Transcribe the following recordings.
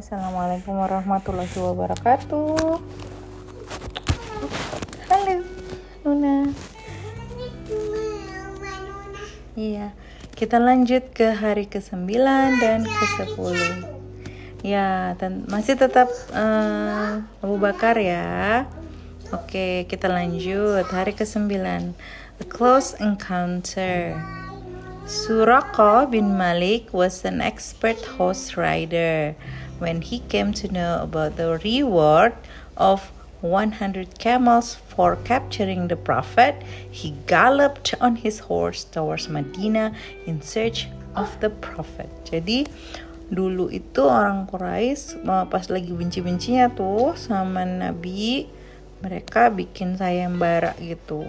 Assalamualaikum warahmatullahi wabarakatuh. Halo, Nuna. Iya, kita lanjut ke hari ke-9 dan ke-10. Ya, masih tetap uh, Abu Bakar ya. Oke, kita lanjut hari ke-9. A close encounter. Suraka bin Malik was an expert horse rider. When he came to know about the reward of 100 camels for capturing the Prophet, he galloped on his horse towards Medina in search of the Prophet. Jadi dulu itu orang Quraisy pas lagi benci-bencinya tuh sama Nabi, mereka bikin sayembara gitu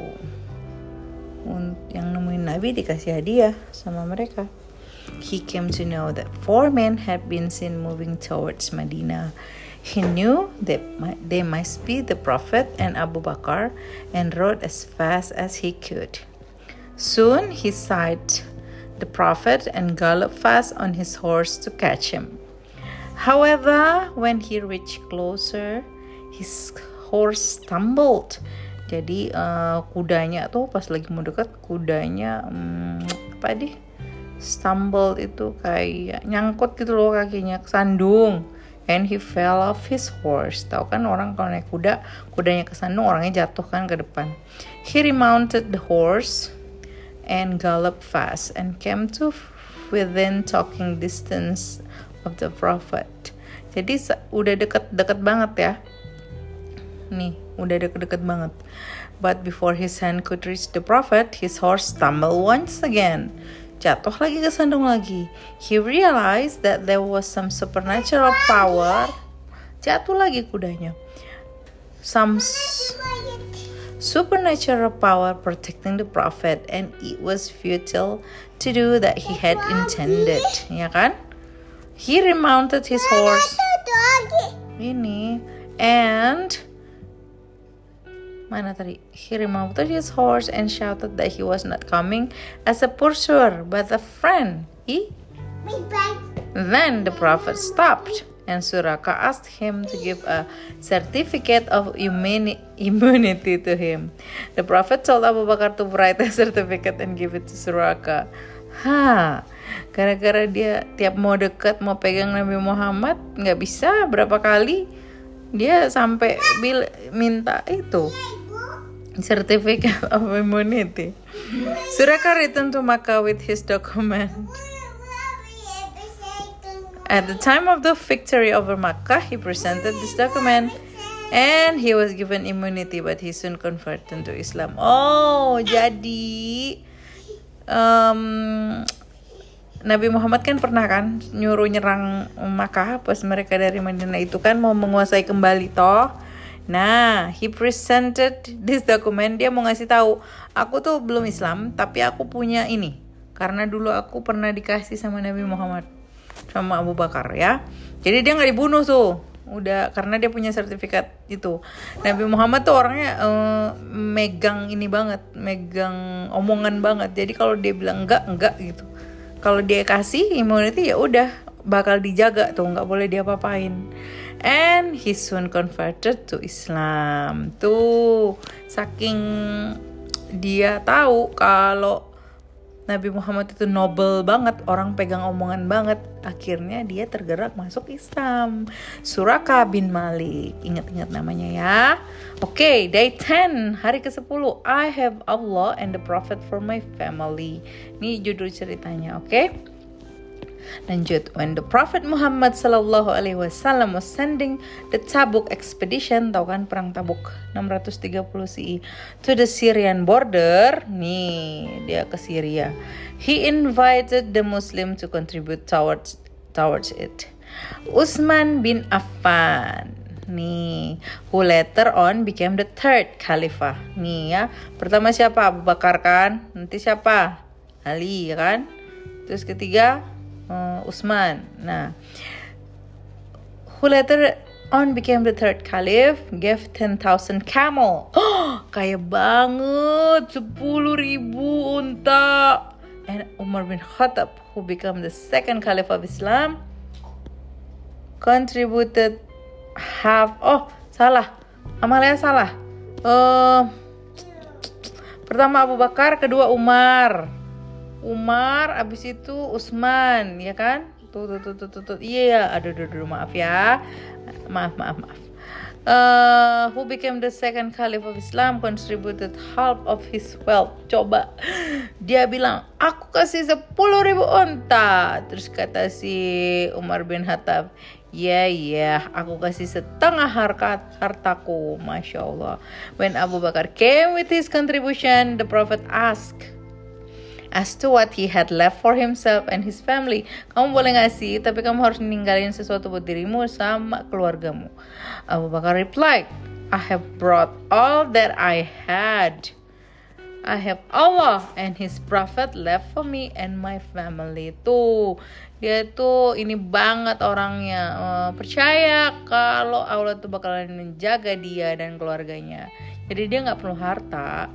yang nemuin Nabi dikasih hadiah sama mereka. He came to know that four men had been seen moving towards Medina. He knew that they must be the Prophet and Abu Bakr and rode as fast as he could. Soon he sighted the Prophet and galloped fast on his horse to catch him. However, when he reached closer, his horse stumbled jadi uh, kudanya tuh pas lagi mau deket kudanya um, apa deh stumble itu kayak nyangkut gitu loh kakinya kesandung. And he fell off his horse. Tahu kan orang kalau naik kuda kudanya kesandung orangnya jatuh kan ke depan. He remounted the horse and galloped fast and came to within talking distance of the prophet. Jadi udah deket-deket banget ya. Nih udah deket-deket banget. But before his hand could reach the prophet his horse stumbled once again jatuh lagi ke sandung lagi. He realized that there was some supernatural power. Jatuh lagi kudanya. Some supernatural power protecting the prophet and it was futile to do that he had intended. Ya kan? He remounted his horse. Ini. And Mana tadi? He remounted his horse and shouted that he was not coming as a pursuer, but a friend. He? Then the prophet stopped, and Suraka asked him to give a certificate of immunity to him. The prophet told Abu Bakar to write a certificate and give it to Suraka. Ha, gara-gara dia tiap mau dekat mau pegang Nabi Muhammad nggak bisa berapa kali dia sampai bil minta itu certificate of immunity. Suraka returned to Makkah with his document. At the time of the victory over Makkah, he presented this document and he was given immunity, but he soon converted to Islam. Oh, jadi um, Nabi Muhammad kan pernah kan nyuruh nyerang Makkah pas mereka dari Madinah itu kan mau menguasai kembali toh Nah, he presented this document. Dia mau ngasih tahu, aku tuh belum Islam, tapi aku punya ini. Karena dulu aku pernah dikasih sama Nabi Muhammad sama Abu Bakar ya. Jadi dia nggak dibunuh tuh. Udah karena dia punya sertifikat itu. Nabi Muhammad tuh orangnya uh, megang ini banget, megang omongan banget. Jadi kalau dia bilang enggak, enggak gitu. Kalau dia kasih immunity ya udah bakal dijaga tuh, nggak boleh dia apain and he soon converted to Islam. Tuh, saking dia tahu kalau Nabi Muhammad itu noble banget, orang pegang omongan banget. Akhirnya dia tergerak masuk Islam. Suraka bin Malik. Ingat-ingat namanya ya. Oke, okay, day 10, hari ke-10. I have Allah and the Prophet for my family. Ini judul ceritanya, oke? Okay? Lanjut, when the Prophet Muhammad Sallallahu Alaihi Wasallam was sending the Tabuk expedition, tahu kan perang Tabuk 630 CE to the Syrian border, nih dia ke Syria. He invited the Muslim to contribute towards towards it. Utsman bin Affan nih who later on became the third khalifah nih ya pertama siapa? Abu Bakar kan? Nanti siapa? Ali ya kan? Terus ketiga uh, Usman. Nah, who later on became the third caliph, gave 10,000 camel. Oh, kaya banget, 10 ribu unta. And Umar bin Khattab, who became the second caliph of Islam, contributed half. Oh, salah. Amalia salah. Uh, pertama Abu Bakar, kedua Umar. Umar, abis itu Usman, ya kan? Tuh, tuh, tuh, tuh, tuh, tuh. Iya, aduh, aduh, aduh, maaf ya. Maaf, maaf, maaf. Uh, who became the second caliph of Islam contributed half of his wealth. Coba dia bilang, aku kasih 10 ribu onta. Terus kata si Umar bin Khattab, Ya, yeah, ya, yeah, aku kasih setengah harkat hartaku, masya Allah. When Abu Bakar came with his contribution, the Prophet asked, as to what he had left for himself and his family. Kamu boleh ngasih, tapi kamu harus ninggalin sesuatu buat dirimu sama keluargamu. Abu Bakar replied, I have brought all that I had. I have Allah and His Prophet left for me and my family. Tuh, dia tuh ini banget orangnya uh, percaya kalau Allah tuh bakalan menjaga dia dan keluarganya. Jadi dia nggak perlu harta.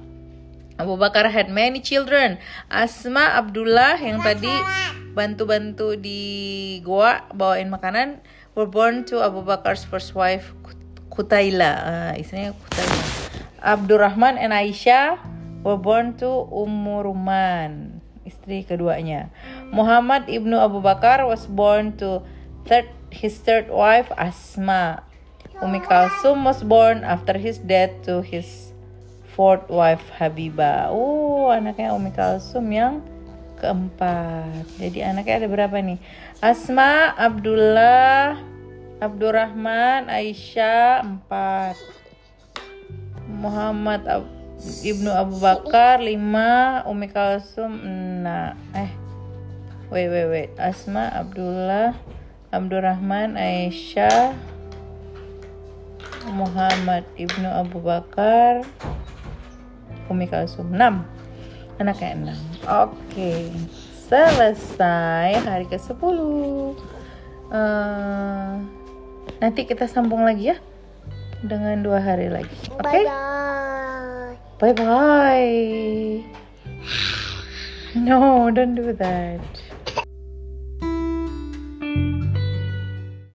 Abu Bakar had many children. Asma Abdullah yang tadi bantu-bantu di goa bawain makanan were born to Abu Bakar's first wife Kutaila. Uh, istrinya Kutaila. Abdurrahman and Aisyah were born to Ummu Ruman, istri keduanya. Muhammad ibnu Abu Bakar was born to third, his third wife Asma. Umi Kalsum was born after his death to his fourth wife Habibah. Oh, anaknya Umi Kalsum yang keempat. Jadi anaknya ada berapa nih? Asma, Abdullah, Abdurrahman, Aisyah empat. Muhammad Ab Ibnu Abu Bakar 5 Umi Kalsum 6 eh wait wait wait Asma Abdullah Abdurrahman Aisyah Muhammad Ibnu Abu Bakar Umi Kalsum 6 anaknya 6 oke okay. selesai hari ke 10 uh, nanti kita sambung lagi ya dengan dua hari lagi oke okay? Bye bye. No, don't do that.